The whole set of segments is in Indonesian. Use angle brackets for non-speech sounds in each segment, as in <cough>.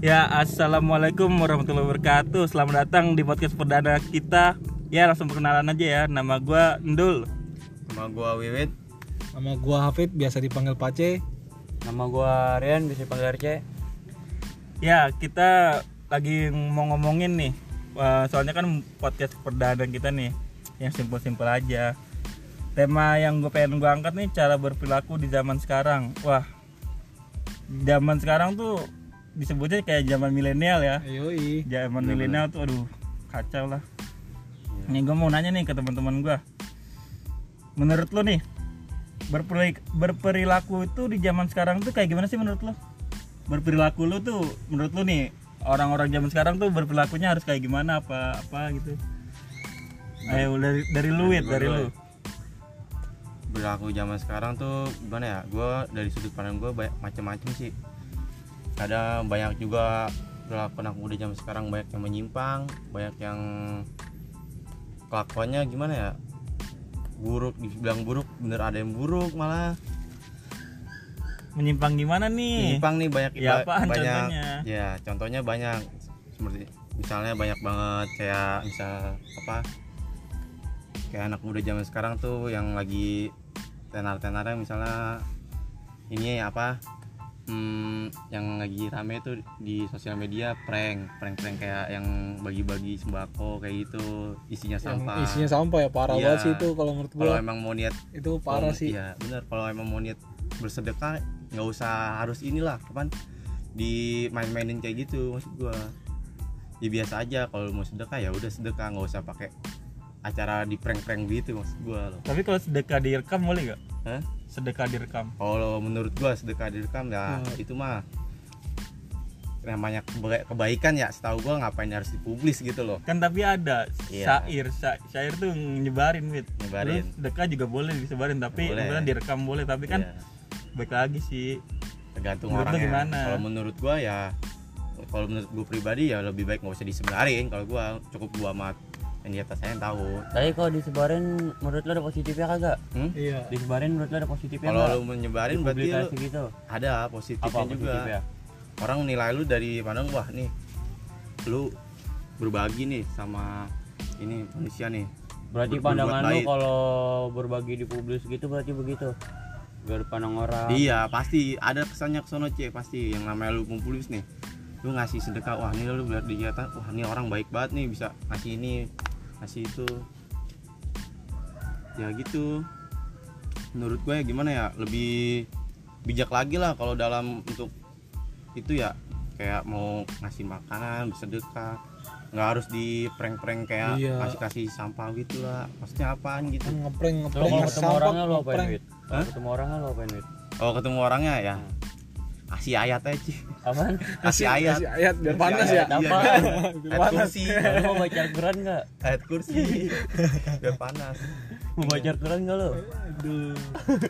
Ya, assalamualaikum warahmatullahi wabarakatuh. Selamat datang di podcast perdana kita. Ya, langsung perkenalan aja ya. Nama gua Ndul. Nama gua Wiwit. Nama gua Hafid, biasa dipanggil Pace. Nama gua Rian bisa panggil RC. Ya, kita lagi mau ngomongin nih. Soalnya kan podcast perdana kita nih, yang simpel-simpel aja. Tema yang gue pengen gue angkat nih cara berperilaku di zaman sekarang. Wah, zaman sekarang tuh disebutnya kayak zaman milenial ya. Yoi. zaman milenial tuh aduh kacau lah nih gue mau nanya nih ke teman-teman gue menurut lo nih berperi- berperilaku itu di zaman sekarang tuh kayak gimana sih menurut lo berperilaku lo tuh menurut lo nih orang-orang zaman sekarang tuh berperilakunya harus kayak gimana apa apa gitu ayo dari dari lu Wit, dari lu Berlaku zaman sekarang tuh gimana ya? Gua dari sudut pandang gua banyak macam-macam sih. Kadang banyak juga berlaku anak muda zaman sekarang banyak yang menyimpang, banyak yang kelakuannya gimana ya? Buruk, dibilang buruk, bener ada yang buruk malah. menyimpang gimana nih Menyimpang nih banyak Ya, apaan banyak. contohnya? Ya, contohnya banyak. Seperti misalnya banyak banget kayak misal apa? Kayak anak muda zaman sekarang tuh yang lagi tenar-tenarnya misalnya ini apa? Hmm, yang lagi rame tuh di sosial media prank, prank-prank kayak yang bagi-bagi sembako kayak gitu, isinya Yang sampah. isinya sampah ya parah Iya. banget sih itu kalau menurut Kalau gua. emang mau niat Itu parah kalau- sih. Iya, bener kalau emang mau niat bersedekah nggak usah harus inilah kapan dimain-mainin kayak gitu maksud gua ya biasa aja kalau mau sedekah ya udah sedekah nggak usah pakai acara di prank-prank gitu maksud gua loh tapi kalau sedekah direkam boleh gak Hah? Sedekah direkam kalau menurut gua sedekah direkam ya Hmm. itu mah namanya keba- kebaikan ya setahu gua ngapain harus dipublis gitu loh kan tapi ada Iya. syair Sya- syair tuh nyebarin Wit Nyebarin. Terus sedekah juga boleh disebarin tapi Boleh. direkam boleh tapi kan Iya, baik lagi sih tergantung Menurut orangnya gimana? kalau menurut gua ya kalau menurut gua pribadi ya lebih baik nggak usah disebarin kalau gua cukup gua amat yang di atas saya yang tahu Tapi kalau disebarin menurut lo ada positifnya kagak? Hmm? Iya. Disebarin menurut lo ada positifnya kalau lu menyebarin berarti lu Dipublikasi gitu. ada positifnya Apa juga positifnya? orang nilai lu dari pandang wah nih lu berbagi nih sama ini manusia nih Berarti Ber- pandangan lo baik. kalau berbagi di publis gitu berarti begitu. Biar pandang orang. iya pasti ada kesannya kesono cie pasti yang namanya lu populis nih lu ngasih sedekah wah ini lu lihat di atas wah ini orang baik banget nih bisa ngasih ini ngasih itu ya gitu menurut gue ya gimana ya lebih bijak lagi lah kalau dalam untuk itu ya kayak mau ngasih makanan bersedekah nggak harus di prank-prank kayak Iya. kasih kasih sampah gitu lah maksudnya apaan gitu ngeprank ngeprank ketemu orangnya lo apain. Wit? Ketemu orangnya lo apain, Wit? oh ketemu orangnya ya kasih ayat aja Ci. Apaan? kasih ayat Kasih ayat biar panas ayat, ya. iya. Biar ayat panas. kursi Lo mau baca Al-Quran nggak? ayat kursi biar panas Mau baca Al-Quran nggak lo? Aduh.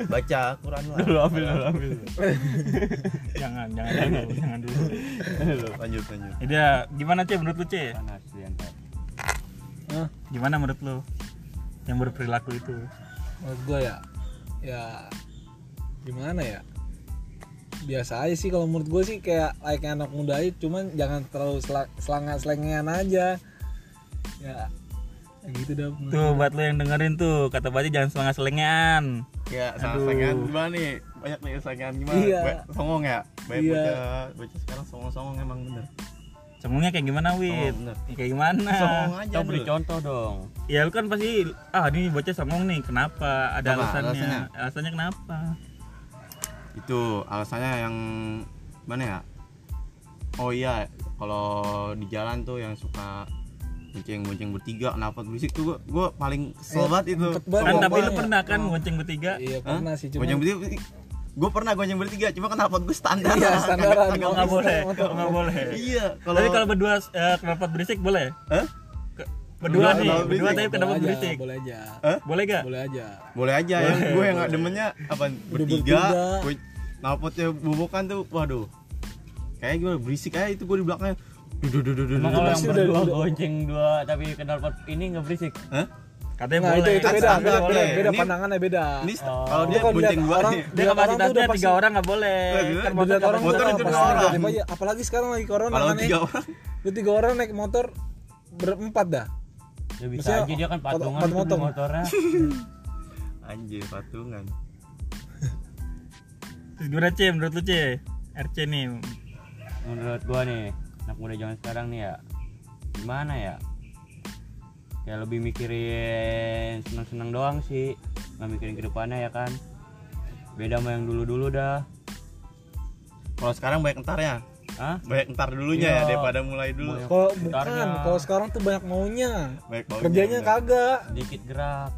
baca Quran lah dulu ambil dulu ambil jangan jangan dulu jangan dulu lanjut lanjut Jadi ya, gimana cek menurut lu cek Panas gimana menurut lu yang berperilaku itu Menurut gua ya ya gimana ya? Biasa aja sih kalau menurut gua sih kayak like anak muda aja cuman jangan terlalu selang selengean aja. Ya gitu dah. menurut tuh buat lu yang dengerin tuh kata baca jangan setengah selengean ya Aduh. sayangan gimana nih banyak nih sayangan gimana Iya. Ba- songong ya banyak Iya. bocah bocah sekarang songong songong emang bener Songongnya kayak gimana Wit? bener. Ya, kayak gimana? songong aja Coba beri contoh dong. Ya lu kan pasti ah ini bocah songong nih, kenapa? Ada Apa alasannya. alasannya? Alasannya kenapa? Itu alasannya yang mana ya oh iya kalau di jalan tuh yang suka bonceng-bonceng bertiga kenapa berisik tuh gua, gua paling kesel Eh, banget itu. Kan tapi lu pernah kan bonceng bertiga? Iya Hah? pernah sih Bonceng cuman bertiga gue pernah gonceng bertiga cuma kenapa gue standar Iya, kagak nggak bisa. boleh, nggak boleh. iya kalau Tapi kalau berdua eh, kenapa berisik boleh? Hah? Ke- Berdua nih, berdua tapi kenapa boleh berisik? boleh aja. Hah? Boleh gak? Boleh aja. boleh aja yang gue yang nggak demennya apa bertiga bertiga. gue nalpotnya bubukan tuh waduh kayak gue berisik aja itu gue di belakangnya duh duh duh duh duh Emang duh. kalau yang berdua gonceng dua tapi kenal pot ini nggak berisik? Hah? Katanya Nah, boleh. itu itu beda, beda, beda, beda Ini- pandangannya beda. Ini Oh. kalau Itu dia bonceng dua orang- nih. Dia kapasitasnya tiga orang nggak boleh. Eh, Kan Motor motor orang motor itu dua orang. apalagi sekarang lagi corona Kalau tiga orang Lu tiga orang naik motor berempat dah. Ya bisa aja dia kan patungan motong. motornya. <laughs> anjir patungan. Terus gimana C menurut lu C? RC nih. Menurut gua nih, anak muda zaman sekarang nih ya gimana ya? Kayak lebih mikirin seneng-seneng doang sih, nggak mikirin ke depannya ya kan. Beda sama yang dulu-dulu dah. Kalau sekarang banyak entar ya. Hah? Banyak entar dulunya ya Iya. daripada mulai dulu. Kalau bukan, kalau sekarang tuh banyak maunya. Banyak baunya, Kerjanya bener. kagak. Dikit gerak.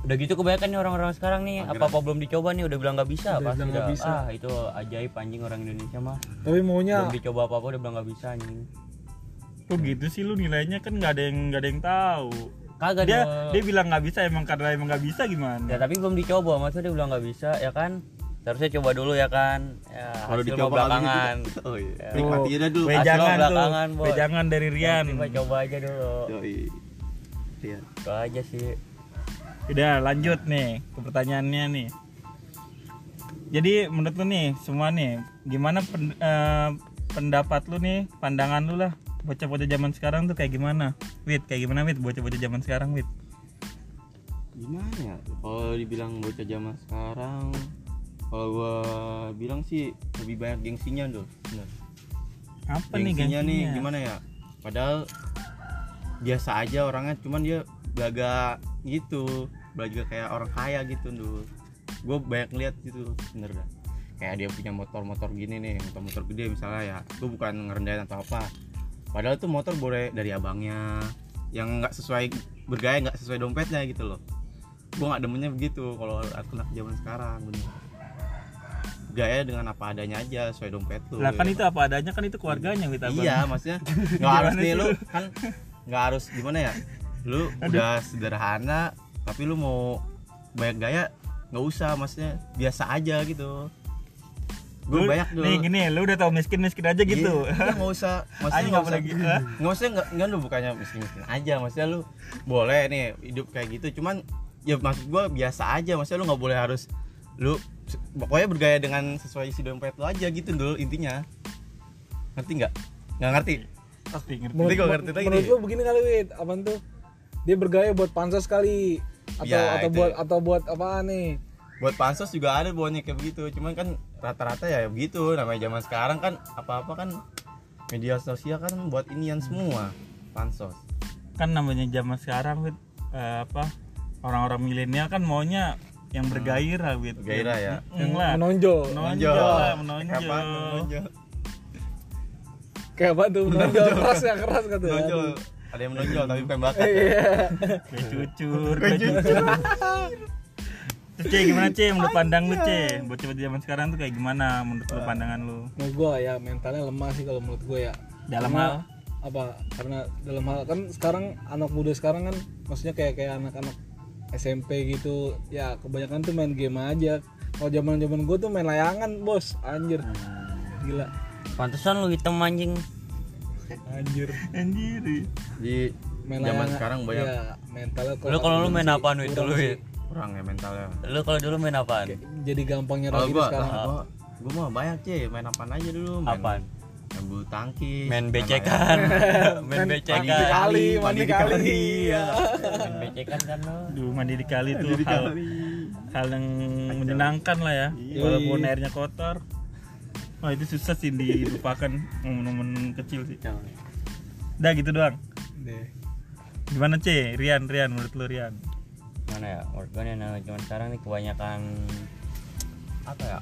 Udah gitu kebanyakan nih orang-orang sekarang nih Mageran. apa-apa belum dicoba nih udah bilang nggak bisa Udah pasti bilang nggak dah. bisa. Ah, itu ajaib anjing orang Indonesia mah. Tapi maunya Belum dicoba apa-apa udah bilang nggak bisa anjing. Kok gitu sih lu nilainya kan nggak ada yang nggak ada yang tahu. Kagak Dia dong. dia bilang nggak bisa emang karena emang nggak bisa gimana? Ya tapi belum dicoba, maksudnya dia bilang nggak bisa ya kan? Harusnya coba dulu ya kan? Ya, Kalau dicoba belakangan. gitu. <laughs> Oh iya. Ya. Nikmati aja dulu. Tuh, belakangan, dari Rian. Mah coba aja dulu. Yoi. Iya. Itu aja sih. Udah lanjut nih ke pertanyaannya nih. Jadi menurut lu nih semua nih gimana pen- eh, pendapat lu nih, pandangan lu lah bocah-bocah zaman sekarang tuh kayak gimana? Wit, kayak gimana Wit bocah-bocah zaman sekarang Wit? Gimana ya? Kalau dibilang bocah zaman sekarang, kalau gua bilang sih lebih banyak gengsinya. Bener. Apa nih Gengsinya nih gengsinya? gimana ya? Padahal biasa aja orangnya, cuman dia belaga gitu, belaga kayak orang kaya gitu tuh. Gue banyak lihat gitu, bener dah. Kayak dia punya motor-motor gini nih, motor-motor gede misalnya ya. Gue bukan ngerendahin atau apa. Padahal tuh motor boleh dari abangnya, yang nggak sesuai bergaya nggak sesuai dompetnya gitu loh. Gue nggak demennya begitu kalau anak zaman sekarang bener. Gaya dengan apa adanya aja sesuai dompet tuh. Lah kan ya. itu apa adanya kan itu keluarganya abang. Iya, maksudnya <laughs> nggak harus nih lu? kan nggak harus gimana ya? Lu udah sederhana tapi lu mau banyak gaya nggak usah, maksudnya biasa aja gitu. Gue Lu- banyak dulu. Nih gini, lu udah tau miskin-miskin aja gitu. Iya, nggak usah, <laughs> maksudnya nggak usah. boleh gitu. ah. Nggak usah nggak nggak lu bukannya miskin miskin aja, maksudnya lu boleh nih hidup kayak gitu, cuman ya maksud gua biasa aja, maksudnya lu nggak boleh harus lu pokoknya bergaya dengan sesuai isi dompet lu aja gitu dulu intinya. Ngerti nggak? Nggak ngerti? Pasti ngerti. Nanti gua ngerti lagi menurut nih. lu begini kali Wit, apaan tuh? Dia bergaya buat pansos kali atau Ya, atau itu buat ya. atau buat apaan nih? buat pansos juga ada buahnya kayak begitu cuman kan rata-rata ya begitu namanya zaman sekarang kan apa-apa kan media sosial kan buat inian semua pansos Kan namanya zaman sekarang Wit eh, apa? Orang-orang milenial kan maunya yang bergairah Wit. Bergairah ya. Yang lah. Menonjol. Menonjol lah, menonjol. Kapan menonjol Kayak apa tuh? Menonjol keras ya keras kata. menonjol ada yang menonjol tapi bukan bakat ya. Iya. Kayak cucur, kayak cucur. Terus C gimana C menurut pandang lu C Bocah-bocah zaman sekarang tuh kayak gimana menurut lu pandangan lu Menurut gua ya mentalnya lemah sih kalau menurut gua ya. Dalam Karena- hal apa? Karena dalam hal kan sekarang anak muda sekarang kan maksudnya kayak kayak anak-anak SMP gitu ya kebanyakan tuh main game aja. Kalau zaman zaman gua tuh main layangan bos, anjir. Gila. Pantesan lu hitam anjing. Anjir. Anjir di zaman sekarang banyak Iya, mentalnya Lu kalau lu main apaan Wit? kurang Lu orang ya mentalnya Lu kalau dulu main apaan? Jadi gampang nyerah kalau gitu gua sekarang. gua gua mah banyak sih main apaan aja dulu main Apaan? main bulu tangkis Main becekan. <laughs> Main Main- becekan. mandi kali, mandi mandi di kali. Iya. Main becekan kan lu. Duh mandi di kali tuh hal, hal yang menyenangkan lah ya Iya. Walaupun airnya kotor Wah itu susah sih dilupakan momen-momen kecil sih Udah gitu doang Deh. Gimana C? Rian, Rian menurut lu Rian Mana ya? Menurut nih anak zaman sekarang nih kebanyakan apa ya?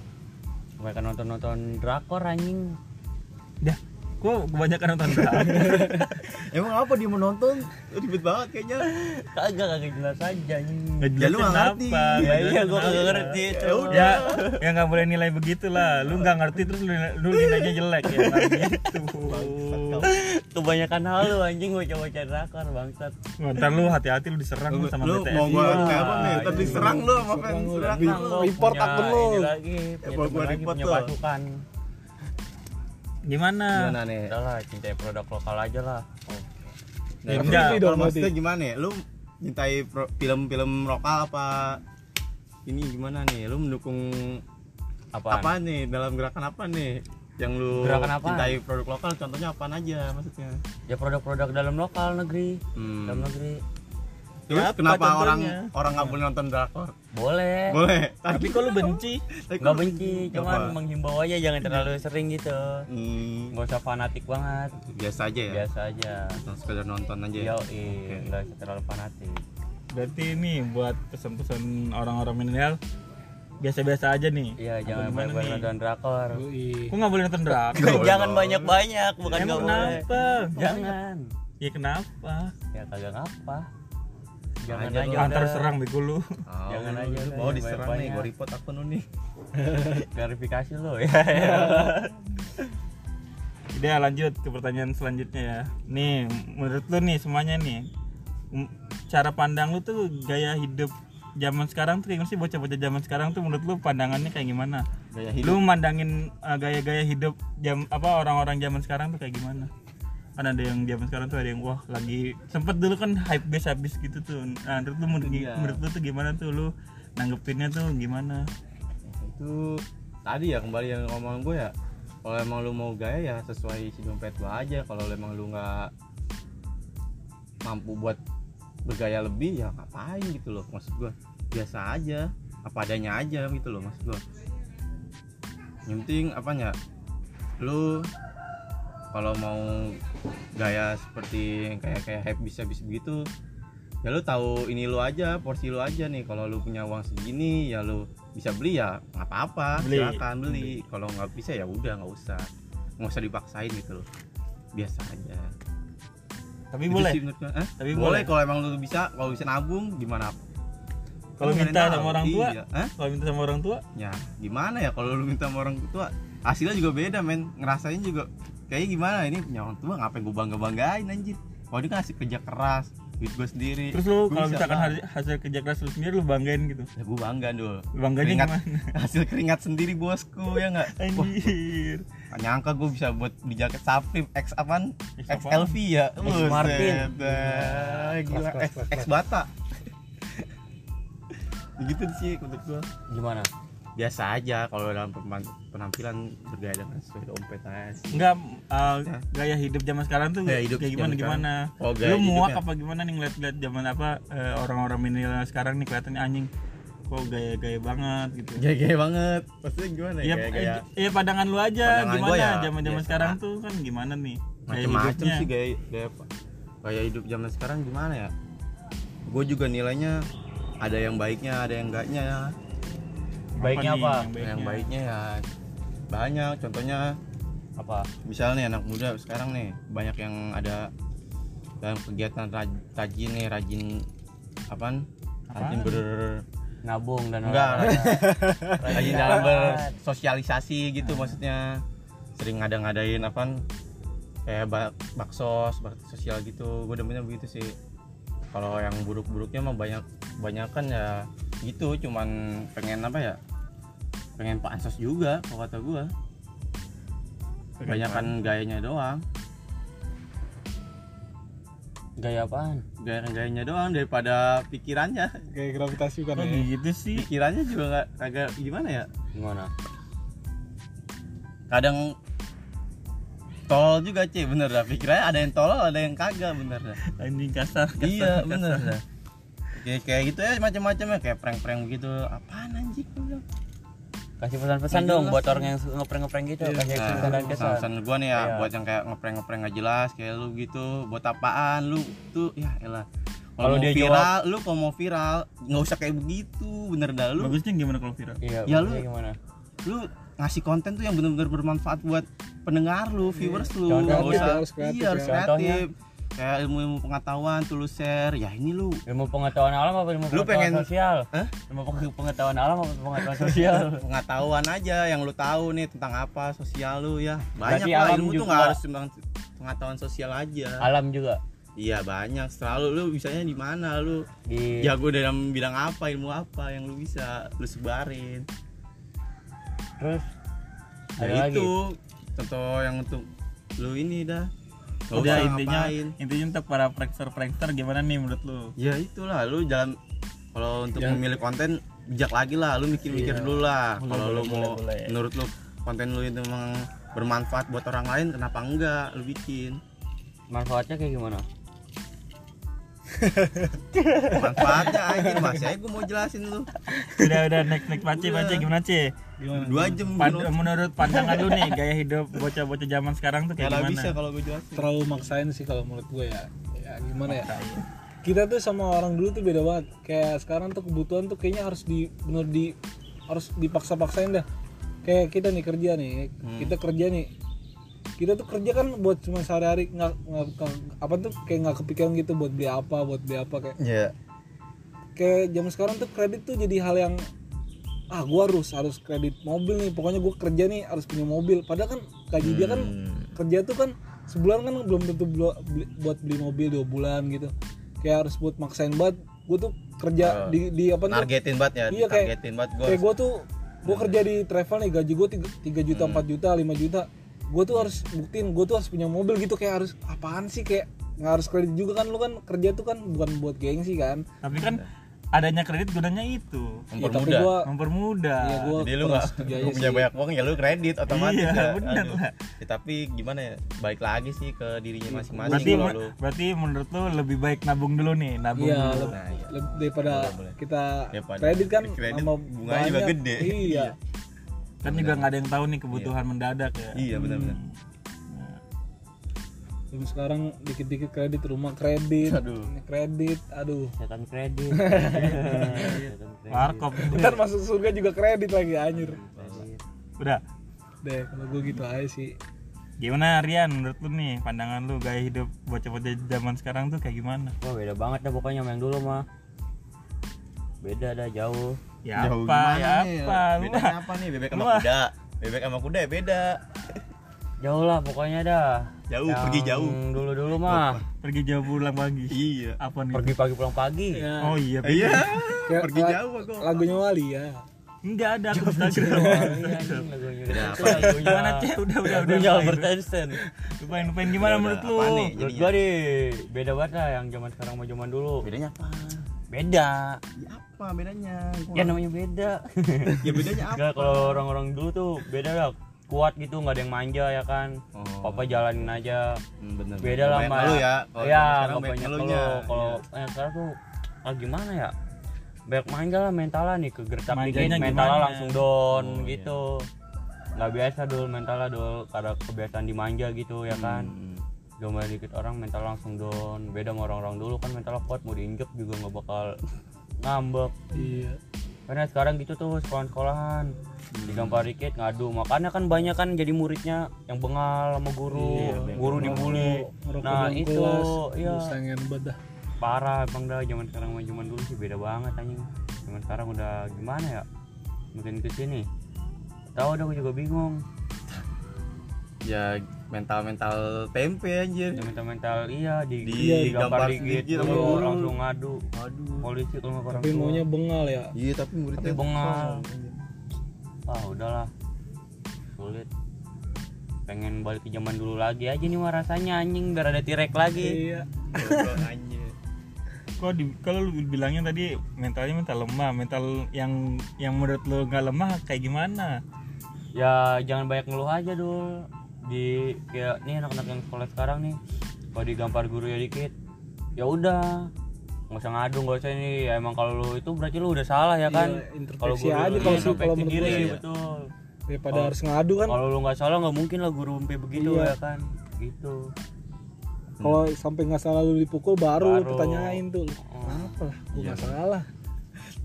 Kebanyakan nonton-nonton drakor anjing. Dah, kok kebanyakan nonton drama? <laughs> emang apa dia mau nonton ribet banget kayaknya Kagak kagak jelas aja. Nggak Ya, lu nggak ngerti. apa, Ya, nggak iya, gua kagak apa. ngerti itu. Ya udah. Ya, ya nggak boleh nilai begitu lah. Lu nggak ngerti terus lu, lu nilainya jelek ya nggak gitu. Kebanyakan hal lu anjing bocah-bocah drakor bangsat. Wah, Ntar lu hati-hati lu diserang lu sama lu BTS. mau gua Iya. kayak apa nih tadi serang lu sama fans Serang lu. report akun lu. lagi, gua- gua report tuh. Gimana? gimana nih Udah lah, cintai produk lokal aja lah. Nah, Ya, kalau dong, maksudnya gimana ya? Lu nyintai pro- film-film lokal apa ini gimana nih lu mendukung Apaan? apa nih dalam gerakan apa nih yang lu Gerakan apaan? cintai produk lokal contohnya apaan aja maksudnya Ya produk-produk dalam lokal negeri. Hmm. Dalam negeri. Terus Ya, apa kenapa contohnya? orang orang nggak boleh nonton drakor Boleh. boleh Tapi kok lu benci? Tapi Nggak benci, cuman Apa? menghimbau aja jangan terlalu sering gitu. Hmm, Nggak usah fanatik banget. biasa aja ya Biasa aja. Nonton sekedar nonton aja ya? Yo, Oke. nggak usah terlalu fanatik. Berarti ini buat pesan-pesan orang-orang milenial biasa-biasa aja nih. Iya, Apa jangan banyak nih? nonton drakor. Yoi. Kok nggak boleh nonton drakor? jangan banyak-banyak, bukan nggak boleh. kenapa? Jangan. Ya kenapa? Ya kagak ngapa. Jangan Aja aja. lu. Antar serang bego lu. Oh, Jangan lu- aja lu mau diserang nih gue report akun <laughs> lu nih Klarifikasi lo ya. <laughs> Udah lanjut ke pertanyaan selanjutnya ya. Nih, menurut lu nih semuanya nih. Cara pandang lu tuh gaya hidup zaman sekarang tuh gimana sih bocah-bocah zaman sekarang tuh menurut lu pandangannya kayak gimana? gaya Lu mandangin uh, gaya-gaya hidup jam apa orang-orang zaman sekarang tuh kayak gimana? Kan ada yang zaman sekarang tuh ada yang wah lagi sempet dulu kan hype base habis gitu tuh. Nah, menurut lu menurut, Iya. menurut lu tuh gimana tuh lu nanggepinnya tuh gimana? itu tadi ya kembali yang ngomong gue ya kalau emang lu mau gaya ya sesuai isi dompet lu aja kalau emang lu nggak mampu buat bergaya lebih ya ngapain gitu loh maksud gue biasa aja apa adanya aja gitu loh maksud gue yang penting apanya lu kalau mau gaya seperti kayak kayak hype bisa bisa begitu ya lu tahu ini lu aja porsi lu aja nih kalau lu punya uang segini ya lu bisa beli ya nggak apa-apa Beli. silakan beli kalau nggak bisa ya udah nggak usah nggak usah dipaksain gitu loh biasa aja Tapi Itu boleh. sih. Hah? Tapi boleh boleh. kalau emang lu bisa kalau bisa nabung gimana Kalau Kan minta sama orang tua? iya. Hah? Kalau minta sama orang tua, ya gimana ya kalau lu minta sama orang tua hasilnya juga beda men ngerasain juga kayaknya gimana ini punya orang tua ngapain gue bangga banggain anjir kalau dia kan hasil kerja keras duit gue sendiri terus lu Gua kalau bisa misalkan lah. hasil, hasil kerja keras lu sendiri lu banggain gitu. ya gue bangga dulu Lu Bangganya Keringat. gimana? <laughs> hasil keringat sendiri bosku ya nggak Wah, Anjir. Gak nyangka gue bisa buat beli jaket Supreme X apaan? X X apaan? LV ya? X Martin. Buset dah. Gila, Kelas, X, X Bata Gitu sih menurut gue Gimana? Biasa aja kalau dalam penampilan bergaya dengan sesuai dompet aja sih Enggak uh, Ya. gaya hidup zaman sekarang tuh Gaya hidup kayak gimana gimana. Oh, gaya lu muak apa gimana nih ngeliat-ngeliat zaman apa eh, orang-orang milenial sekarang nih kelihatannya anjing kok gaya-gaya banget gitu. Gaya-gaya banget Maksudnya gimana ya? Iya, Gaya-gaya eh, iya pandangan lu aja Pandangan gimana ya, zaman-zaman biasa. sekarang tuh kan gimana nih hidupnya. sih gaya, gaya, gaya hidup zaman sekarang gimana ya Gue juga nilainya ada yang baiknya ada yang enggaknya Baiknya nih apa? yang yang baiknya? ya banyak. Contohnya Apa? misalnya nih anak muda sekarang nih banyak yang ada dalam kegiatan raj- rajin nih rajin apaan? Rajin ber Nabung dan enggak. <laughs> rajin dalam bersosialisasi gitu maksudnya. Sering ngada-ngadain apaan? Kayak bak baksos bakti sosial gitu. Gue demennya begitu sih. Kalau yang buruk-buruknya mah banyak banyak kan ya gitu cuman pengen apa ya pengen pansos juga kalau kata gue banyakan gayanya doang Gaya apaan? gaya-gayanya doang daripada pikirannya <laughs> kayak gravitasi kan ya gitu sih? pikirannya juga nggak agak gimana ya Gimana? kadang tol juga cie bener dah pikirannya ada yang tolol ada yang kagak bener dah Anjing kasar. kasar, iya kasar. bener dah kayak kayak gitu ya macam-macam ya kayak prank-prank begitu apaan anjing. Kasih pesan-pesan dong buat orang yang ngeprank-ngeprank gitu. Kasih Nah, pesan dan kesan. pesan gua nih ya Iya. buat yang kayak ngeprank-ngeprank nggak jelas kayak lu gitu buat apaan lu tuh ya elah Kalau dia viral lu kalau mau viral nggak usah kayak begitu bener dah lu Bagusnya gimana kalau viral? Iya, Ya, lu- gimana? lu ngasih konten tuh yang benar-benar bermanfaat buat pendengar lu, viewers lu. Contoh Nggak kreatif usah harus kreatif iya, harus ya. Kayak ilmu-ilmu pengetahuan tuh lu share. Ya ini lu Ilmu pengetahuan alam apa ilmu Lu pengetahuan pengen- sosial? Hah? Ilmu peng- pengetahuan alam apa pengetahuan sosial? <laughs> pengetahuan aja yang lu tahu nih tentang apa sosial lu ya. Banyak Berarti lah alam ilmu tuh juga. nggak harus tentang pengetahuan sosial aja. alam juga Iya banyak. Selalu lu bisanya di mana lu? di Jago dalam bidang apa, ilmu apa yang lu bisa lu sebarin. terus ada Ya lagi itu contoh yang untuk lu ini dah Nggak udah usah intinya ngapain. intinya untuk para prankster prankster gimana nih menurut lu? Ya itulah lu jalan kalau untuk memilih konten bijak lagi lah lu mikir-mikir dulu lah. Kalau lu mau boleh. menurut lu konten lu itu memang bermanfaat buat orang lain kenapa enggak lu bikin? Manfaatnya kayak gimana <laughs> manfaatnya anjir mas. Saya gue mau jelasin lu. Udah udah next next paci paci gimana cie gimana? Dua jam bro. menurut pandangan lu nih <laughs> gaya hidup bocah-bocah zaman sekarang tuh kayak Nggak gimana? bisa kalau gue jelasin. Terlalu maksain sih kalau menurut gue ya. Ya gimana ya? Kita tuh sama orang dulu tuh beda banget. Kayak sekarang tuh kebutuhan tuh kayaknya harus di bener di harus dipaksa-paksain dah. Kayak kita nih kerja nih. Kita kerja nih kita tuh kerja kan buat cuma sehari-hari nggak apa tuh kayak nggak kepikiran gitu buat beli apa buat beli apa kayak ya kayak zaman sekarang tuh kredit tuh jadi hal yang ah gua harus harus kredit mobil nih pokoknya gua kerja nih harus punya mobil. Padahal kan gaji dia kan kerja tuh kan sebulan kan belum tentu beli- buat beli mobil dua bulan gitu. Kayak harus buat maksain banget gua tuh kerja di di apa tuh nargetin banget ya Iya, kayak- targetin banget gue kayak gua tuh gua kerja di travel nih gaji gua 3, juta 4 juta 5 juta gua tuh harus buktiin gua tuh harus punya mobil gitu kayak harus apaan sih kayak nggak harus kredit juga kan lu kan kerja tuh kan bukan buat gengsi kan. Tapi kan adanya kredit gunanya itu. Ya, tapi mempermudah gua mempermudah. ya gua jadi lu nggak punya banyak uang ya lu kredit otomatis Iya, ya. bener lah. Ya, tapi gimana ya baik lagi sih ke dirinya masing-masing berarti kalau lu. berarti menurut lu lebih baik nabung dulu nih nabung Iya, dulu. Nah, iya. daripada kita Daripada kredit kan kredit sama bunganya juga gede. Iya. Kan juga nggak ada yang tahu nih kebutuhan mendadak ya. Iya benar-benar. Zaman sekarang dikit-dikit kredit rumah kredit, Aduh. ini kredit, aduh. setan kredit. <laughs> Kredit. warkop Ntar masuk surga juga kredit lagi anjir. udah. Deh, kalau gue gitu aja sih. gimana Rian? Menurut lu nih pandangan lu gaya hidup bocah-bocah zaman sekarang tuh kayak gimana? Wah beda banget dah pokoknya sama yang dulu mah. Beda dah jauh ya Jauh apa gimana ya nih? apa? Bedanya apa nih? Bebek sama kuda. Bebek sama kuda ya beda. Jauh lah pokoknya dah. Jauh, Yang pergi jauh. Dulu-dulu mah. Pergi jauh pulang pagi. Iya. Apa nih? Pergi pagi pulang pagi. Ya, oh iya iya. kayak pergi jauh aku Lagunya Wali ya. enggak ada aku Instagram Iya, gimana ceh udah udah udah. Lagunya lupain. Albert Einstein. Lupain lupain gimana Udah, menurut lu? Menurut gua nih beda banget lah yang zaman sekarang sama zaman dulu. Bedanya apa? Beda. Ya apa bedanya Gua ya namanya beda. <laughs> Ya bedanya apa? Enggak kalau orang-orang dulu tuh beda lah kuat gitu nggak ada yang manja ya kan? Oh. papa jalanin aja. Hmm, bener beda lah ngeluh ya kalau ya nggak banyak ngeluhnya. kalau kalau Iya. eh, sekarang tuh ah, gimana ya? Banyak manja lah mentalnya nih kegertak dikit mentalnya langsung down Oh, gitu. nggak biasa dulu mentalnya dulu karena kebiasaan dimanja gitu ya kan? Hmm. Domba dikit orang mental langsung down. Beda sama orang-orang dulu kan mentalnya kuat mau diinjek juga nggak bakal ngambek. Iya. karena sekarang gitu tuh sekolah-sekolahan. Digampar dikit ngadu. Makanya kan banyak kan jadi muridnya yang bengal sama guru. Guru dibully. Nah itu ya aduh, sayangin banget dah. parah emang dah zaman sekarang sama zaman dulu sih beda banget anjing. Zaman sekarang udah gimana ya? Makin ke sini. Tahu dah gue juga bingung. Ya mental mental tempe anjir. Yang mental mental iya di, Di- digampar digampar dikit sedikit tuh, sama guru. langsung ngadu. Aduh polisi kalau nggak orang Tapi maunya bengal ya. iya tapi muridnya Tapi bengal. ah udahlah. Sulit. Pengen balik ke zaman dulu lagi aja nih mah rasanya anjing biar ada tirek lagi. Iya. Anjir. Kok di, kalau lu bilangnya tadi mentalnya mental lemah mental yang yang menurut lu nggak lemah kayak gimana? Ya jangan banyak ngeluh aja dulu di kayak nih anak-anak yang sekolah sekarang nih kalau digampar guru ya dikit ya udah nggak usah ngadu nggak usah ini ya emang kalau lu itu berarti lu udah salah ya kan Iya, introspeksi kalau guru aja kalau sih, kalau menurut diri sih. betul Daripada harus ngadu kan. kalau lu nggak salah nggak mungkin lah guru sampai begitu Iya. ya kan gitu Kalau sampai nggak salah lu dipukul baru, Baru. ditanyain tuh. Oh. Kenapa lah? Gua Iya. nggak salah.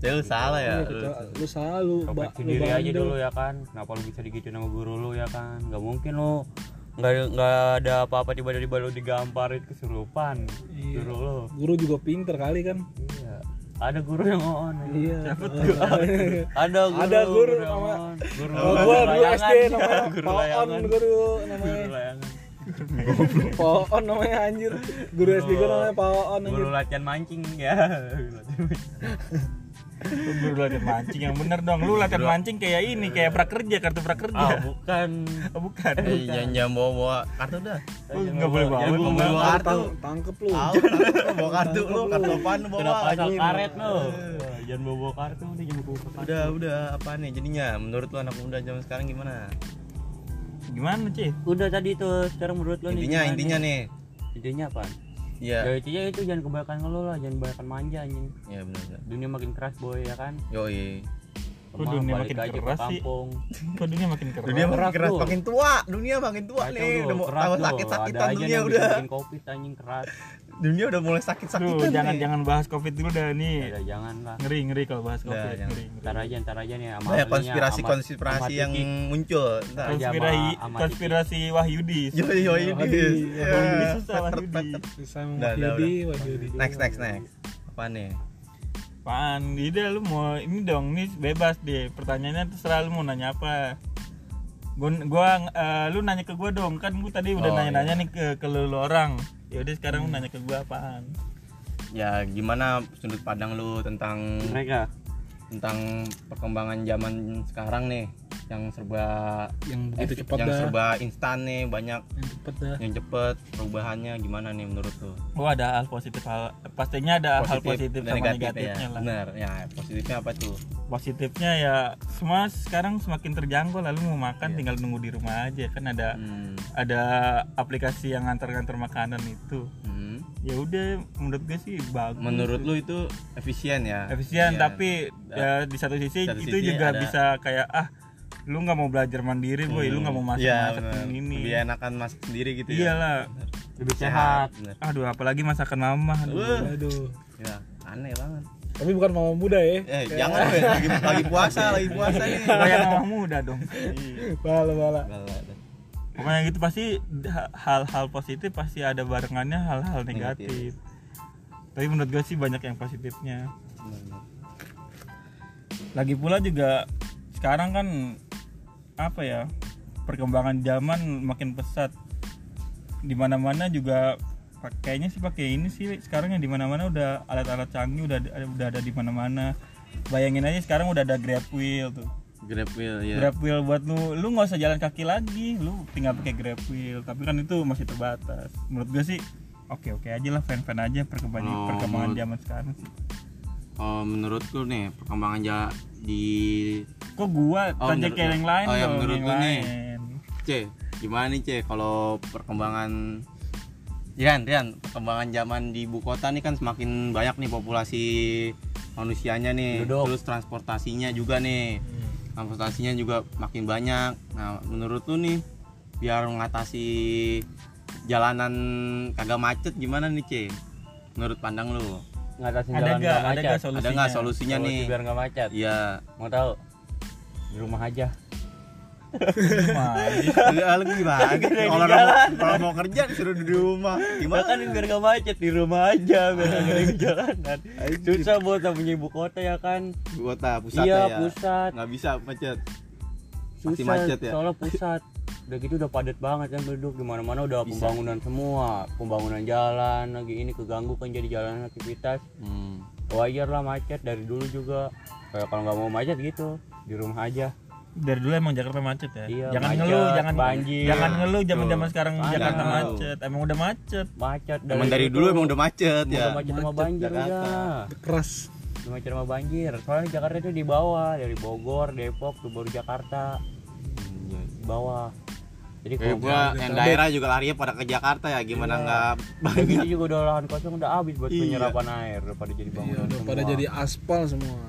Ya lu salah ya Iya, lu. salah lu. ba- introspeksi lu diri aja dulu ya kan kenapa lu bisa digituin sama guru lu ya kan nggak mungkin lu nggak nggak ada apa-apa tiba-tiba lu digamparin kesurupan Iya. guru lu Guru juga pinter kali kan. iya ada guru yang on Iya. ada guru Ada guru yang nama- <laughs> on. guru Kalau gua dulu. SD namanya guru layangan guru guru namanya. Paon namanya anjir. Guru SD gua namanya Paon guru anjir. latihan mancing ya <laughs> Lu baru latihan mancing yang bener dong. Lu latihan mancing kayak ini, kayak prakerja, kartu ah prakerja. bukan <laughs> Oh, bukan. Eh, jangan jangan bawa bawa kartu dah Lu nggak boleh bawa. Jangan emang. bawa kartu. tang- tangkep lu bawa kartu lu, kartu apaan lu bawa? pasal karet lo jangan bawa bawa kartu udah jangan bawa kartu Udah, udah, apa nih jadinya? Menurut lu anak muda zaman sekarang gimana? Gimana, Ci? udah tadi tuh sekarang menurut nih Intinya, intinya nih. intinya apa Iya. ya intinya itu jangan kebanyakan ngeluh lah jangan kebanyakan manja anjing Iya benar benar. dunia makin keras boy ya kan Yoi. Kok Lemah, dunia makin ke keras sih? Kok dunia makin keras? Dunia makin keras keras, makin tua. Dunia makin tua Kacau nih. Udah mau tahu sakit-sakitan Ada aja dunia yang udah. bikin covid anjing keras Dunia udah mulai sakit-sakitan. jangan nih. jangan bahas covid dulu dah nih. ya jangan lah Ngeri ngeri kalau bahas Udah, covid. jangan. Ngeri. ngeri. ntar aja ntar aja nih sama Banyak ahlinya, konspirasi-konspirasi sama- yang sama muncul. Ntar. Konspirasi. Konspirasi konspirasi Wahyudi. Yoi dis. Wahyudi susah Wahyudi. Udah, udah, Wahyudi Wahyudi Next next next. Apa nih? Apaan? Ide lu mau ini dong, ini bebas deh. Pertanyaannya terserah lu mau nanya apa. Gua, gua eh, lu nanya ke gua dong. Kan gua tadi udah Oh, nanya-nanya nih ke ke lu, lu orang. Ya udah sekarang Hmm. lu nanya ke gua apaan? Ya gimana sudut pandang lu tentang mereka tentang perkembangan zaman sekarang nih yang serba yang begitu cepat yang dah serba instan nih banyak yang cepet dah yang cepet perubahannya gimana nih menurut lu Oh ada hal positif hal pastinya ada hal positif dan sama negatif negatifnya ya lah. benar ya positifnya apa tuh Positifnya ya semua sekarang semakin terjangkau lalu mau makan Iya. tinggal nunggu di rumah aja kan ada hmm. ada aplikasi yang nganter-nganter makanan itu. Hmm. Ya udah menurut gue sih bagus. menurut lu itu efisien ya efisien tapi ya di satu sisi Satu itu sisi juga ada- bisa kayak ah lu nggak mau belajar mandiri boy. Lu nggak mau masak Iya, masak benar. ini. Lebih enakan masak sendiri gitu ya. Iyalah. Lebih sehat benar. aduh apalagi masakan mama. Aduh. Wah, aduh. Ya aneh banget. Tapi bukan mama muda ya. Eh jangan weh lagi lagi puasa lagi puasa nih. Kayak mama muda dong. Bala bala Galak. pokoknya gitu pasti ha- hal-hal positif pasti ada barengannya hal-hal negatif. tapi menurut gue sih banyak yang positifnya. Lagi pula juga sekarang kan apa ya perkembangan zaman makin pesat. Di mana-mana juga pak- kayaknya sih pakai ini sih sekarang yang di mana-mana udah alat-alat canggih udah ada, udah ada di mana-mana. Bayangin aja sekarang udah ada grab wheel tuh. Grab wheel ya grab wheel buat lu lu nggak usah jalan kaki lagi lu tinggal pakai grab wheel. Tapi kan itu masih terbatas. Menurut gue sih oke oke aja lah fan fan aja perkembangan Oh, perkembangan zaman sekarang sih oh menurutku nih perkembangan ja di kok gua Oh, tanya menurut kayak lu. yang lain Oh, ya, dong, menurut lu nih. C gimana nih C kalau perkembangan Rian Rian perkembangan zaman di ibu kota nih kan semakin banyak nih populasi manusianya nih. Duduk. terus transportasinya juga nih. Transportasinya juga makin banyak. Nah menurut lu nih biar mengatasi jalanan kagak macet gimana nih C menurut pandang lu ngatasin ada jalan gak nggak? ada macet. gak solusinya? Ada nggak solusinya Solusi nih? biar nggak macet? Iya. Mau tahu? Di rumah aja. Gimana? lu gimana? Kalau mau kalau mau kerja disuruh di rumah. Gimana? Kan biar nggak macet di rumah aja. Biar nggak ada di jalanan. Susah buat punya ibu kota ya kan? Kota pusat iya ya. pusat. Nggak bisa macet. Pasti susah macet ya? soalnya pusat udah gitu udah padat banget yang penduduk di mana mana udah Bisa. pembangunan semua pembangunan jalan lagi ini keganggu kan jadi jalan aktivitas hmm. wajar lah macet dari dulu juga kayak kalau nggak mau macet gitu di rumah aja dari dulu emang Jakarta macet ya Iya, jangan macet, ngeluh jangan banjir. jangan ngeluh zaman zaman Tuh. sekarang Ada. Jakarta macet emang udah macet macet emang dari dulu emang udah macet udah ya macet sama Macet banjir Jakarta. udah keras Udah macet sama banjir soalnya Jakarta itu di bawah dari Bogor Depok tuh baru Jakarta Hmm, iya. di bawah jadi Kayak kalau gua yang daerah juga larinya pada ke Jakarta ya gimana Iya. nggak Udah banyak gitu juga udah lahan kosong udah habis buat Iya. penyerapan air udah pada jadi Iya, bangunan udah semua. pada jadi aspal semua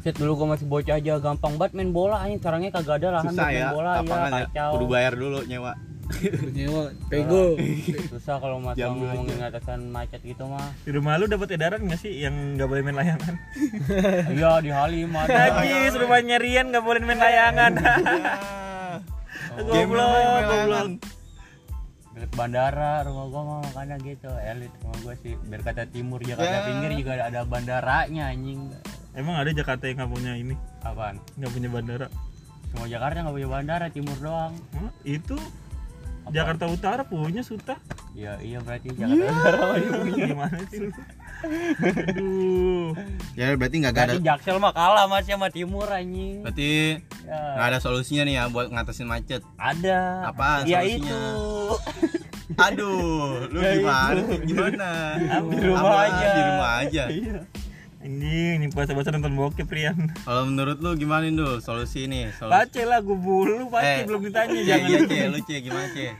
Set dulu gua masih bocah aja gampang banget main bola anjing sekarangnya kagak ada lahan susah buat main ya bola lapangan ya ya kacau. kudu bayar dulu nyewa nyewa pego Susah kalau Jam dua ngomongin atasan macet gitu mah. di rumah lu dapat edaran nggak sih yang nggak boleh main layangan Iya di Halim ada. Najis rumahnya Rian nggak boleh main layangan goblok goblok. Dekat bandara rumah gua mah makanya gitu elit rumah gua sih. Biar kata timur Jakarta Ya. pinggir juga ada, ada bandaranya anjing. Emang ada Jakarta yang nggak punya ini? Apaan? Nggak punya bandara? Semua Jakarta nggak punya bandara timur doang. Hah? itu? Jakarta Utara punya Suta? Iya, iya berarti Jakarta Utara masih punya. Gimana sih? Aduh. ya berarti nggak ada Jaksel mah kalah masih sama Timur anjing. berarti Ya. nggak ada solusinya nih ya buat ngatasin macet Ada. Apaan Ya solusinya? itu. aduh lu Ya gimana itu. gimana Di rumah Apa? aja. di rumah aja Iya. Anjing, ini puasa-puasa nonton bokep Rian. kalau menurut lu gimana Dul solusi ini solusi Pace lah gue bulu, pace Eh, belum ditanya Cie, jangan. iya cie lu cie gimana cie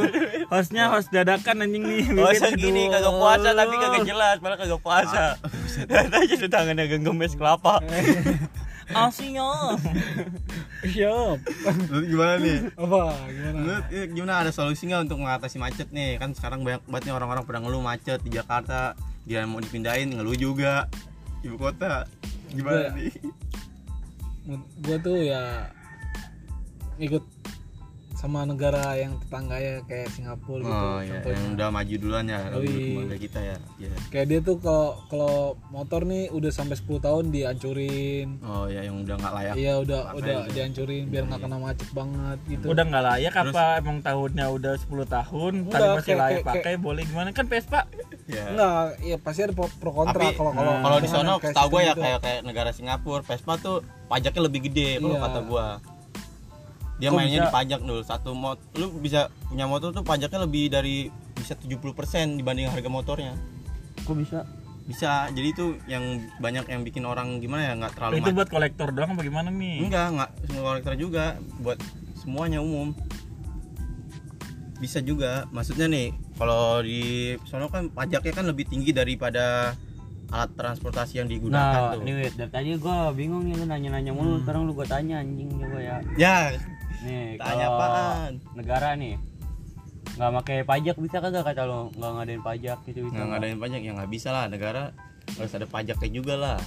<laughs> Hostnya host dadakan anjing nih. Oh, Bibit, gini kagak puasa tapi kagak jelas, malah kagak puasa. Lihat aja tuh tangannya genggemes kelapa. <laughs> Asyik siap Menurut gimana nih apa gimana Menurut eh, gimana ada solusi nggak untuk mengatasi macet nih? Kan sekarang banyak banget nih orang-orang pada ngeluh macet di Jakarta. Dia mau dipindahin ngeluh juga ibu kota. Gimana Gua- nih? Gua tuh ya ikut sama negara yang tetangga ya kayak Singapura gitu Oh ya, contohnya. yang udah maju duluan ya, dari kita ya. Iya. kayak dia tuh kalau kalau motor nih udah sampai 10 tahun dihancurin Oh ya, yang udah nggak layak. iya udah udah itu. dihancurin biar nggak kena macet banget gitu Udah nggak layak Terus- apa emang tahunnya udah 10 tahun Udah, tapi masih kayak- layak kayak- pakai boleh gimana kan Vespa Ya. enggak ya pasti ada pro, pro kontra kalau kalau kalau di kayak setahu gue ya gitu. kayak kayak negara Singapura, Vespa tuh pajaknya lebih gede kalau Iya. kata gua. Dia Kok mainnya bisa? di pajak dulu. Satu mot lu bisa punya motor tuh pajaknya lebih dari bisa 70% dibanding harga motornya. Kok bisa? Bisa. Jadi itu yang banyak yang bikin orang gimana ya nggak terlalu itu buat kolektor doang apa gimana nih Enggak, enggak semua kolektor juga buat semuanya umum. Bisa juga. Maksudnya nih, kalau di sono kan pajaknya kan lebih tinggi daripada alat transportasi yang digunakan Nah, tuh. nih dari tadi gua bingung nih lu nanya-nanya mulu, sekarang lu gua tanya anjing coba ya. Ya, Nih, Tanya apaan? negara nih nggak pakai pajak bisa kagak kata lo nggak ngadain pajak gitu bisa nggak ngadain pajak ya nggak bisa lah. Negara harus ada pajaknya juga lah.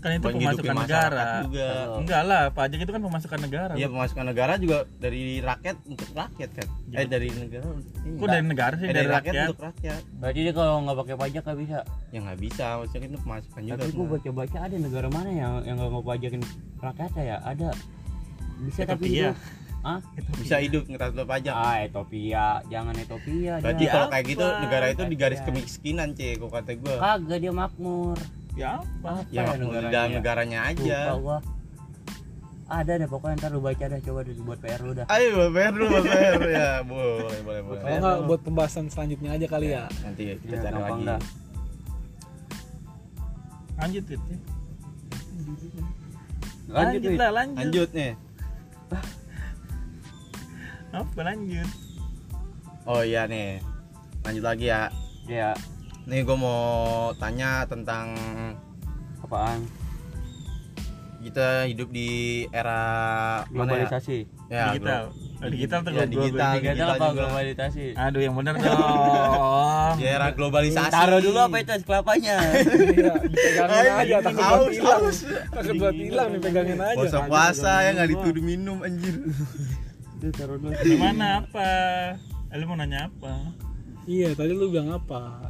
Kan itu buat pemasukan negara. juga. Enggak lah pajak itu kan pemasukan negara. Iya pemasukan negara juga dari rakyat untuk rakyat kan? Eh dari negara kok dari negara sih? Eh, dari, rakyat, rakyat, untuk rakyat. Berarti dia kalau nggak pakai pajak nggak bisa? Ya nggak bisa maksudnya itu pemasukan juga. Tapi gua sebenarnya. baca-baca ada negara mana yang yang nggak mau pajakin rakyatnya ya? Ada. Bisa tapi Ethiopia. Bisa hidup nggak tanpa pajak ah Ethiopia jangan Ethiopia berarti kalau kayak gitu negara itu di garis kemiskinan cek kok kata gue kagak dia makmur. Ya apa? Ya Apa makmur negaranya? dalam ya? negaranya aja. Lupa gua. ada deh pokoknya ntar lu baca dah coba deh buat PR lu dah. Ayo bayar dulu bayar ya boleh boleh boleh kalau nggak buat pembahasan selanjutnya aja kali ya. Nanti kita Ya, cari lagi. dah. lanjut Wit. lanjut lanjut lah lanjut. lanjut nih apa lanjut? Oh iya nih. Lanjut lagi ya. Ya nih gue mau tanya tentang apaan? Kita hidup di era ya? globalisasi. Ya, digital. Glo- Oh, digital tuh ya, global- digital, digital. digital apa juga. globalisasi? Aduh yang bener <laughs> dong. Di era globalisasi. Taruh dulu apa itu es kelapanya? <laughs> Iya dipegangin aja takut buat hilang. takut buat hilang nih pegangin aja. Puasa puasa ya nggak dituduh minum anjir Itu taruh dulu. Gimana apa? Eh, lu mau nanya apa? Iya tadi lu bilang apa?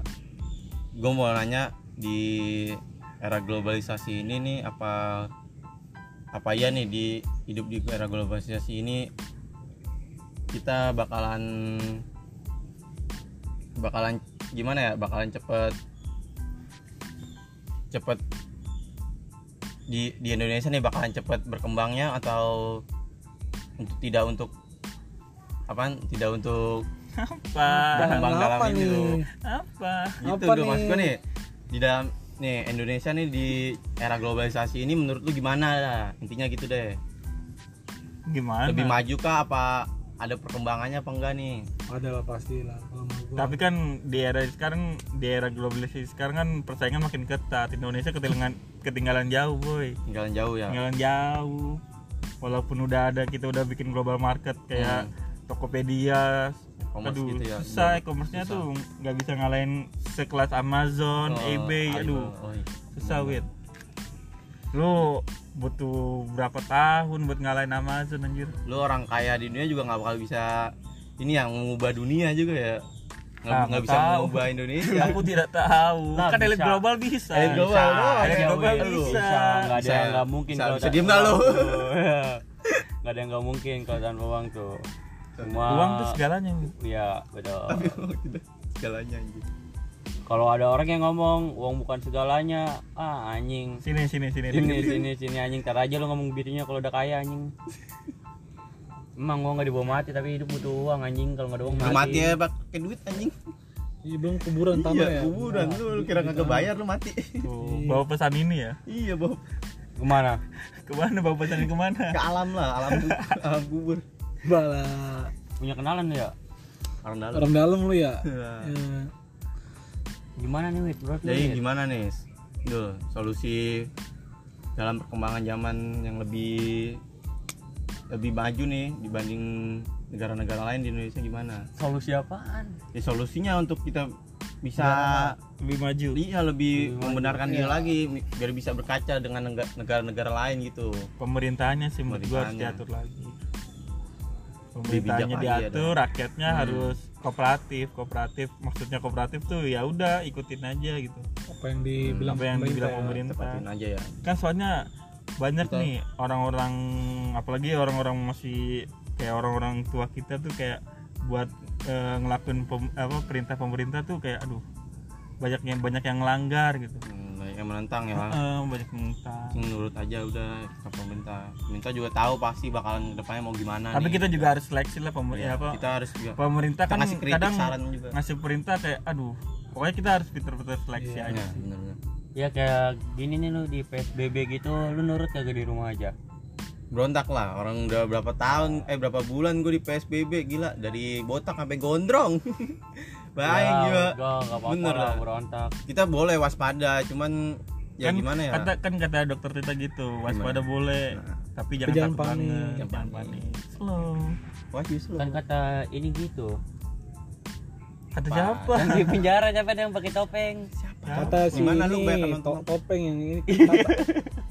Gue mau nanya di era globalisasi ini nih apa apa ya nih di hidup di era globalisasi ini kita bakalan bakalan gimana ya bakalan cepet cepet di di Indonesia nih bakalan cepet berkembangnya atau untuk tidak untuk apa tidak untuk apa? Berkembang dalam apa ini nih? tuh apa? Gitu Apa gue nih? nih di dalam nih Indonesia nih di era globalisasi ini menurut lu gimana? Lah intinya gitu deh. Gimana? Lebih maju kah? Apa ada perkembangannya apa enggak nih? Ada lah pasti lah tapi kan di era sekarang di era globalisasi sekarang kan persaingan makin ketat. Indonesia ketinggalan ketinggalan jauh boy. Tinggalan jauh ya? Ketinggalan jauh walaupun udah ada kita udah bikin global market kayak Tokopedia e-commerce aduh gitu ya susah e-commerce-nya tuh nggak bisa ngalahin sekelas Amazon, Oh, eBay, aduh Oh, iya. susah wit lu butuh berapa tahun buat ngalahin Amazon anjir? Lu orang kaya di dunia juga nggak bakal bisa ini yang mengubah dunia juga ya nggak Ah, nggak bisa mengubah Indonesia. <laughs> Aku tidak tahu. Nah, kan elit global bisa. Elit global, Bisa. elit global Wit. bisa, bisa. Nggak ada yang nggak mungkin Bisa- kalau bisa diem nggak lu? uang tuh. <laughs> nggak ada yang nggak mungkin kalau tanpa uang tuh. Semua uang tuh segalanya. Iya betul. Segalanya anjing. Kalau ada orang yang ngomong uang bukan segalanya. Ah anjing. Sini sini sini. sini sini sini anjing. Tar aja lo ngomong begitunya kalau udah kaya anjing emang gua nggak dibawa mati tapi hidup butuh uang anjing. Kalau nggak ada uang lu mati, mati ya pakai duit anjing. Iya belum kuburan tanah iya ya. kuburan. Lu, lu kira kagak bayar lu mati. Tuh, bawa pesan ini ya. iya bawa. Ke mana? Ke mana? Bawa pesan ke mana? ke alam lah alam kubur, <laughs> alam kubur. Bala. punya kenalan ya? Orang dalam. Orang dalam lu ya. Nah. Ya. gimana nih wit? Bro jadi gimana nih? Duh, solusi dalam perkembangan zaman yang lebih lebih maju nih dibanding negara-negara lain di Indonesia gimana solusi apaan ya solusinya untuk kita bisa Lebih maju. iya lebih Lebih membenarkan diri Iya. lagi biar bisa berkaca dengan nega- negara-negara lain gitu Pemerintahnya sih menurut gua harus diatur lagi. Pemerintahnya lagi ya, diatur, rakyatnya Hmm. harus kooperatif. Kooperatif maksudnya kooperatif tuh ya udah ikutin aja gitu. Apa yang dibilang Apa yang pemerintah dibilang ya. pemerintah. tepatin aja ya Kan soalnya banyak Kita- nih orang-orang apalagi orang-orang masih kayak orang-orang tua kita tuh kayak buat eh, ngelakuin pem- apa perintah pemerintah tuh kayak aduh banyak yang banyak yang melanggar gitu. Hmm, banyak yang menentang ya Eh, banyak yang mentah. nurut aja udah ke pemerintah pemerintah juga tahu pasti bakalan ke depannya mau gimana Tapi nih. kita juga harus seleksi lah pemerintah Iya, apa kita harus juga pemerintah kan ngasih kritik kadang saran juga ngasih perintah kayak aduh pokoknya kita harus pinter-pinter seleksi Iya. aja ya, sih. bener-bener. Ya kayak gini nih lu di PSBB gitu lu nurut kagak di rumah aja? Berontak lah orang udah berapa tahun eh berapa bulan gue di PSBB gila dari botak sampai gondrong. <laughs> Baik ya, juga enggak enggak apa-apa Bener lah berontak. Kita boleh waspada cuman ya kan gimana ya? kata kan kata dokter Tita gitu waspada boleh Nah. tapi jangan, jangan takut panik. banget. Jangan jangan panik. panik. Slow. Wah justru kan kata ini gitu. Kata Apa? siapa? Yang di penjara siapa yang pakai topeng Kata si Gimana lu ini nonton? to- topeng yang ini. <laughs> Kata,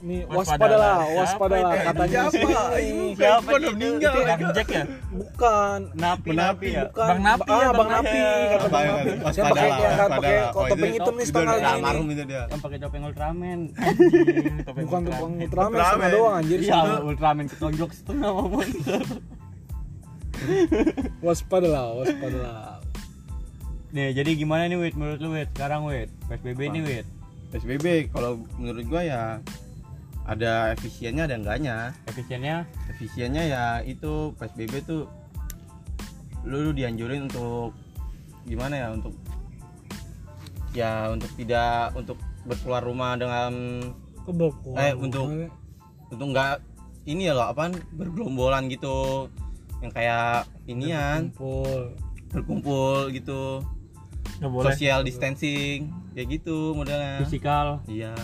ini Waspada waspada lah, lah. waspada lah katanya. Si Siapa? ini. Siapa Siapa udah itu? meninggal Bang Jack ya? Bukan. Napi Menapi. ya? Bukan. Bang Napi ah, ya, Bang Napi Napi. kata Bang Waspada Napi. Lah, saya waspada pakai lah, yang waspada pakai lah. topeng itu- hitam nih itu setengah ini almarhum itu dia. Yang pakai topeng Ultraman. <laughs> Bukan topeng Ultraman. Setengah doang anjir. Iya Ultraman ketonjok setengah sama monster. Waspada lah nih jadi gimana nih wit? Menurut lu wit? Sekarang wit? PSBB Apa? nih wit? PSBB kalau menurut gua ya ada efisiennya ada enggaknya. Efisiennya? Efisiennya ya itu PSBB tuh lu, lu dianjurin untuk gimana ya untuk ya untuk tidak untuk berkeluar rumah dengan kebok Eh, untuk- untuk enggak ini ya loh apaan? Bergelombolan gitu. Yang kayak inian. Kumpul berkumpul gitu Nggak boleh. Social distancing ya gitu modelnya. Fisikal iya.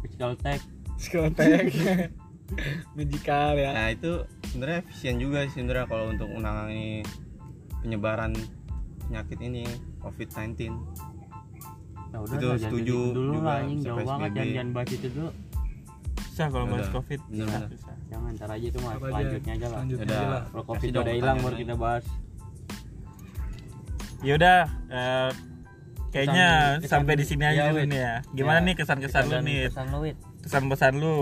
Physical tag Skotek Magical ya. Nah itu sebenarnya efisien juga sih sebenarnya kalau untuk menangani penyebaran penyakit ini COVID-19 nah udah Itu setuju gitu dulu juga lah anjing. jauh banget. jangan jangan bahas itu dulu. Susah kalau bahas covid. Bener, susah, bener. susah. jangan ntar aja itu mah Apa aja? selanjutnya aja lah. Selanjutnya Udah. aja lah. Kalau covid udah hilang baru kita bahas yaudah eh, kayaknya Kesan- kesan- sampai di sini aja iya, dulu Wit. nih ya. Gimana Ya, nih kesan-kesan lu nih kesan lu wit? Kesan-pesan lu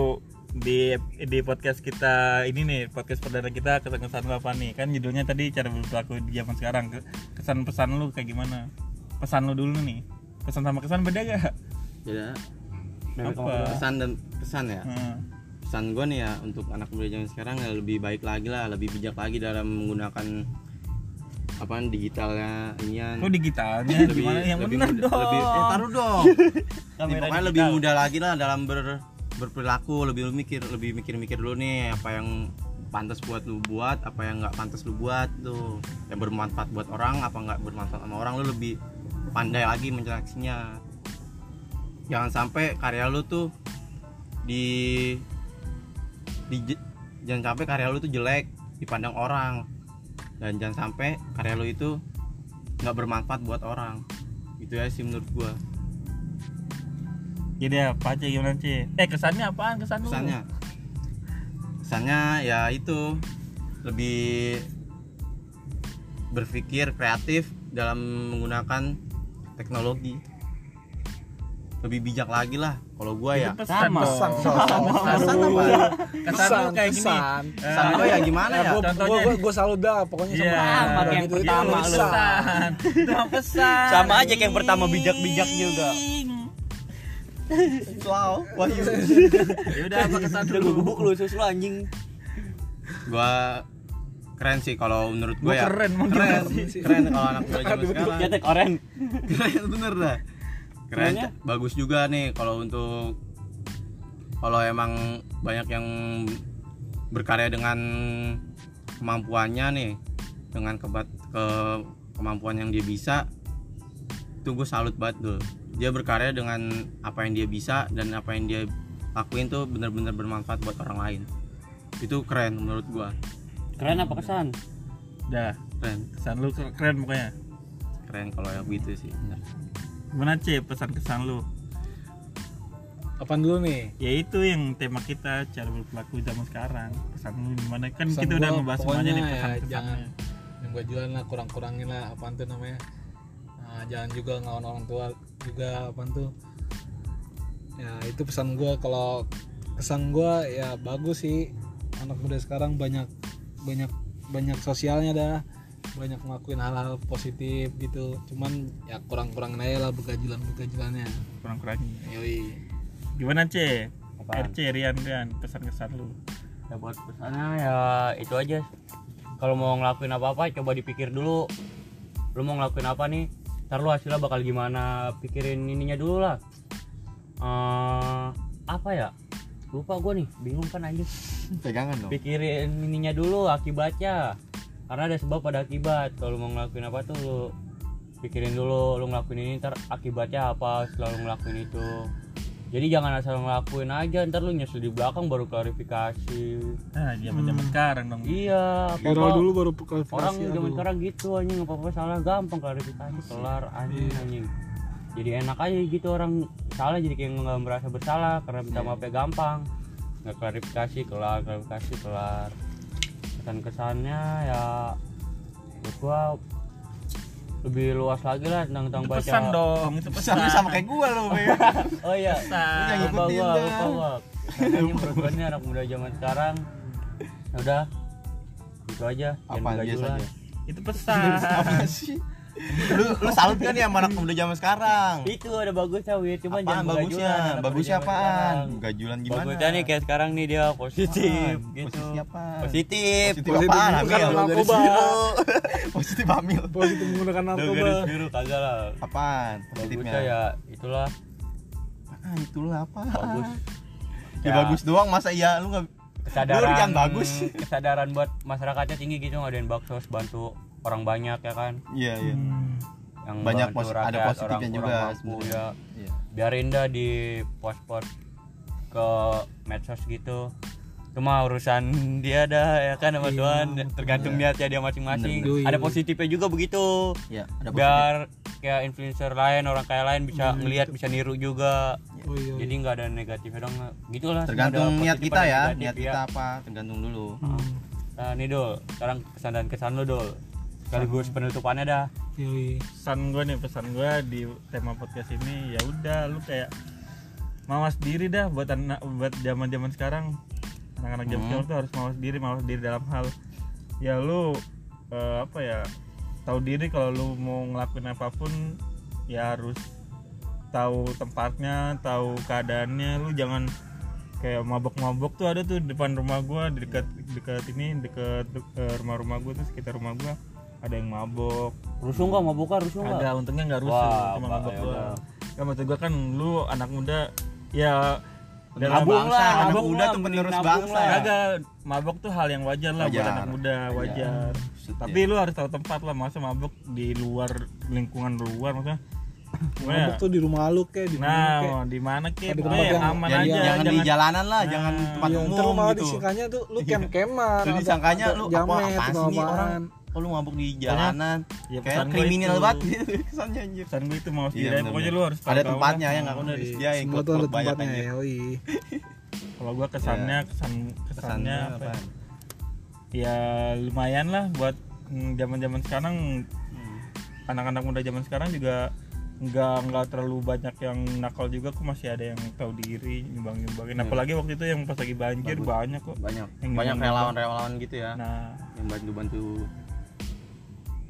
di di podcast kita ini nih podcast perdana kita kesan-kesan lu apa nih? Kan judulnya tadi cara berlaku di zaman sekarang. Ke- kesan-pesan lu kayak gimana? Pesan lu dulu nih. Pesan sama kesan beda gak? ya Dari Apa? pesan dan pesan ya. Hmm. pesan gue nih ya untuk anak muda zaman sekarang ya lebih baik lagi lah lebih bijak lagi dalam menggunakan apaan digitalnya inian? Kok digitalnya gimana? Yang lebih benar muda- dong? lebih eh, taruh dong. <laughs> Nih, pokoknya lebih mudah lagi lah dalam ber, berperilaku lebih mikir lebih mikir-mikir dulu nih apa yang pantas buat lu buat apa yang nggak pantas lu buat tuh. Yang bermanfaat buat orang apa nggak bermanfaat sama orang lu lebih pandai lagi menyeleksinya. Jangan sampai karya lu tuh di di jangan sampai karya lu tuh jelek dipandang orang dan jangan sampai karya lu itu nggak bermanfaat buat orang. Itu ya sih menurut gua. Jadi apa aja gimana sih? Eh kesannya apaan? Kesan lu? kesannya? Kesannya ya itu. Lebih berpikir kreatif dalam menggunakan teknologi lebih bijak lagi lah kalau gua ya pesan Sama. Pesan, Pesan, Pesan apa? Kesan lu kayak gini. pesan. Pesan gua ya gimana ya gue contohnya gue gue selalu dah pokoknya sama Iya, sama kayak itu itu pertama lu. pesan. Pesan. Pesan. Sama aja kayak yang pertama bijak-bijak juga. wow wahyu Ya udah apa kesan Udah lu? gue gubuk lu susu lu anjing. gua keren sih kalau menurut Gua gua ya keren, keren keren kalau anak muda zaman sekarang keren bener dah keren Kerennya? bagus juga nih kalau untuk kalau emang banyak yang berkarya dengan kemampuannya nih dengan kebat ke kemampuan yang dia bisa itu gue salut banget tuh dia berkarya dengan apa yang dia bisa dan apa yang dia lakuin tuh bener-bener bermanfaat buat orang lain itu keren menurut gua Keren apa kesan? Dah, keren kesan lu keren pokoknya. keren kalau yang gitu sih bener. Gimana C pesan kesan lu? Apaan dulu nih? Ya itu yang tema kita cara berperilaku zaman sekarang. Pesan lu gimana? Kan Pesan kita udah gua ngebahas pokoknya semuanya nih ya, pesan jangan yang gue jualan lah kurang-kurangin lah apaan tuh namanya Nah, jangan juga ngelawan orang tua juga apaan tuh ya itu pesan gue kalau kesan gue ya bagus sih anak muda sekarang banyak banyak banyak sosialnya dah banyak ngelakuin hal-hal positif gitu cuman ya kurang-kurangin aja lah begajulan begajulannya kurang-kurangin. yoi Gimana C? Apaan? RC Rian Rian pesan kesan lu. Ya buat pesannya ya itu aja. Kalau mau ngelakuin apa-apa coba dipikir dulu. Lu mau ngelakuin apa nih? Ntar lu hasilnya bakal gimana? Pikirin ininya dulu lah. Eh, apa ya? Lupa gue nih, bingung kan anjing. pegangan dong Pikirin ininya dulu akibatnya. Karena ada sebab pada akibat. Kalau mau ngelakuin apa tuh lu pikirin dulu lu ngelakuin ini ntar akibatnya apa setelah lu ngelakuin itu. Jadi jangan asal ngelakuin aja ntar lu nyesel di belakang baru klarifikasi. Nah, zaman-zaman sekarang dong. Iya, viral apa-apa dulu baru klarifikasi orang zaman sekarang gitu anjing apa apa salah gampang klarifikasi kelar anjing Iya. anjing. Jadi enak aja gitu orang salah jadi kayak nggak merasa bersalah karena minta Iya. maafnya gampang. Nggak klarifikasi kelar, klarifikasi kelar. Kesan kesannya ya gua lebih luas lagi lah tentang tentang Itu baca. pesan dong, itu pesan. sama, sama kayak gua lo. <laughs> Oh iya. Pesan. Jangan lupa gua, lupa gua. Nih anak muda zaman sekarang. Ya udah. Itu aja. Jangan biasa begajulan. aja? Itu pesan. <laughs> apa sih lu lu salut kan ya sama anak muda zaman sekarang? Itu ada bagusnya Wit. Cuma apaan jangan bagusnya? bagusnya apaan? gajulan gimana bagusnya nih kayak sekarang nih dia positif Apaan? gitu. Posisi apa? Positif. Positif Positif apaan bukan hamil narkoba. <laughs> positif hamil positif menggunakan narkoba. garis biru kagak lah. Apaan? Bagusnya positifnya? ya itulah. Ah itulah apa? Bagus. Ya, bagus doang. Masa iya? Lu nggak kesadaran Lu yang bagus. kesadaran buat masyarakatnya tinggi gitu ngadain baksos bantu orang banyak ya kan? Iya iya. Hmm. yang Banyak pos- ada rakyat, positifnya orang juga mampu ya. Iya. biarin dah di post-post ke medsos gitu. Cuma urusan <laughs> dia dah ya kan sama Iya, Tuhan. Tergantung niatnya dia masing-masing. Bener, bener. ada positifnya juga begitu. Iya, ada positif. biar kayak influencer lain orang kaya lain bisa Hmm, ngelihat bisa niru juga. Oh iya. Jadi nggak ada negatifnya dong. Gitulah tergantung Ada niat kita ada ya. negatif, niat kita apa tergantung dulu. Hmm, nah nih dul sekarang kesan dan kesan lu dul sekaligus penutupannya dah. Yoi. pesan gue nih pesan gue di tema podcast ini ya udah lu kayak mawas diri dah buat anak buat zaman zaman sekarang. Anak-anak zaman Hmm. sekarang tuh harus mawas diri mawas diri dalam hal. Ya lu eh, apa ya tahu diri kalau lu mau ngelakuin apa pun ya harus tahu tempatnya tahu keadaannya. Lu jangan kayak mabok-mabok tuh ada tuh di depan rumah gua di dekat dekat ini dekat eh, rumah-rumah gua tuh sekitar rumah gua ada yang mabok. Rusuh nggak mau buka rusuh nggak ada untungnya nggak rusuh Wah, cuma mabok ya doang. Ya maksud gua kan lu anak muda ya dalam Nabung bangsa, lah, anak muda lah, tuh penerus bangsa. lah. kagak mabok tuh hal yang wajar lah buat Wajar. anak muda wajar. Maksudnya. tapi lu harus tahu tempat lah masa mabok di luar lingkungan luar maksudnya. Mabuk tuh di rumah lu kayak di mana kayak. nah di mana kek? Di tempat yang yang- aman jangan, aja jangan di jalanan lah Nah, jangan tempat Iya, ntar lu umum malah gitu. disangkanya tuh lu atau- disangkanya lu apa apaan atau sih orang kok lu mabuk di jalanan ya kayak kriminal itu. banget gitu <laughs> kesannya anjir pesan gue itu mau Iya, pokoknya lu harus ada tempatnya ya nggak udah Iya, disediain semua tuh ada banyak tempatnya yoi. <laughs> kalau gua kesannya kesan kesannya kesannya apa ya? ya lumayan lah buat zaman zaman sekarang Hmm. anak-anak muda zaman sekarang juga nggak nggak terlalu banyak yang nakal juga kok masih ada yang tahu diri nyumbang nyumbangin Iya. apalagi waktu itu yang pas lagi banjir Bagus. banyak kok banyak Yang banyak nyumbang. relawan-relawan gitu ya nah yang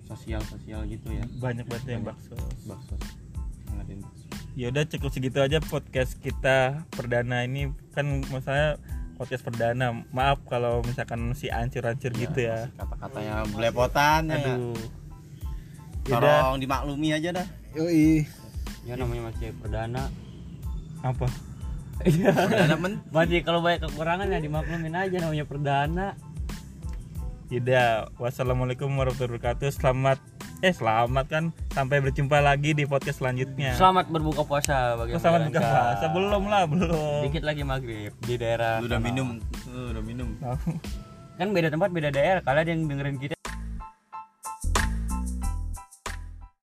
bantu-bantu sosial-sosial gitu ya. Banyak banget yang bakso. bakso. Ya udah cukup segitu aja podcast kita perdana ini. Kan maksudnya podcast perdana maaf kalau misalkan si ancur-ancur gitu ya. kata-katanya belepotan ya. Aduh. Yaudah, tolong dimaklumi aja dah. Yoi. ya namanya masih perdana. Apa? Iya ada <laughs> men masih kalau banyak kekurangan ya dimaklumin aja namanya perdana Yaudah, wassalamualaikum warahmatullahi wabarakatuh. Selamat eh selamat kan sampai berjumpa lagi di podcast selanjutnya. selamat berbuka puasa bagi Oh, yang selamat buka menjalankan. puasa belum lah, belum. dikit lagi maghrib di daerah udah minum Lu udah minum kan beda tempat beda daerah kalian yang dengerin kita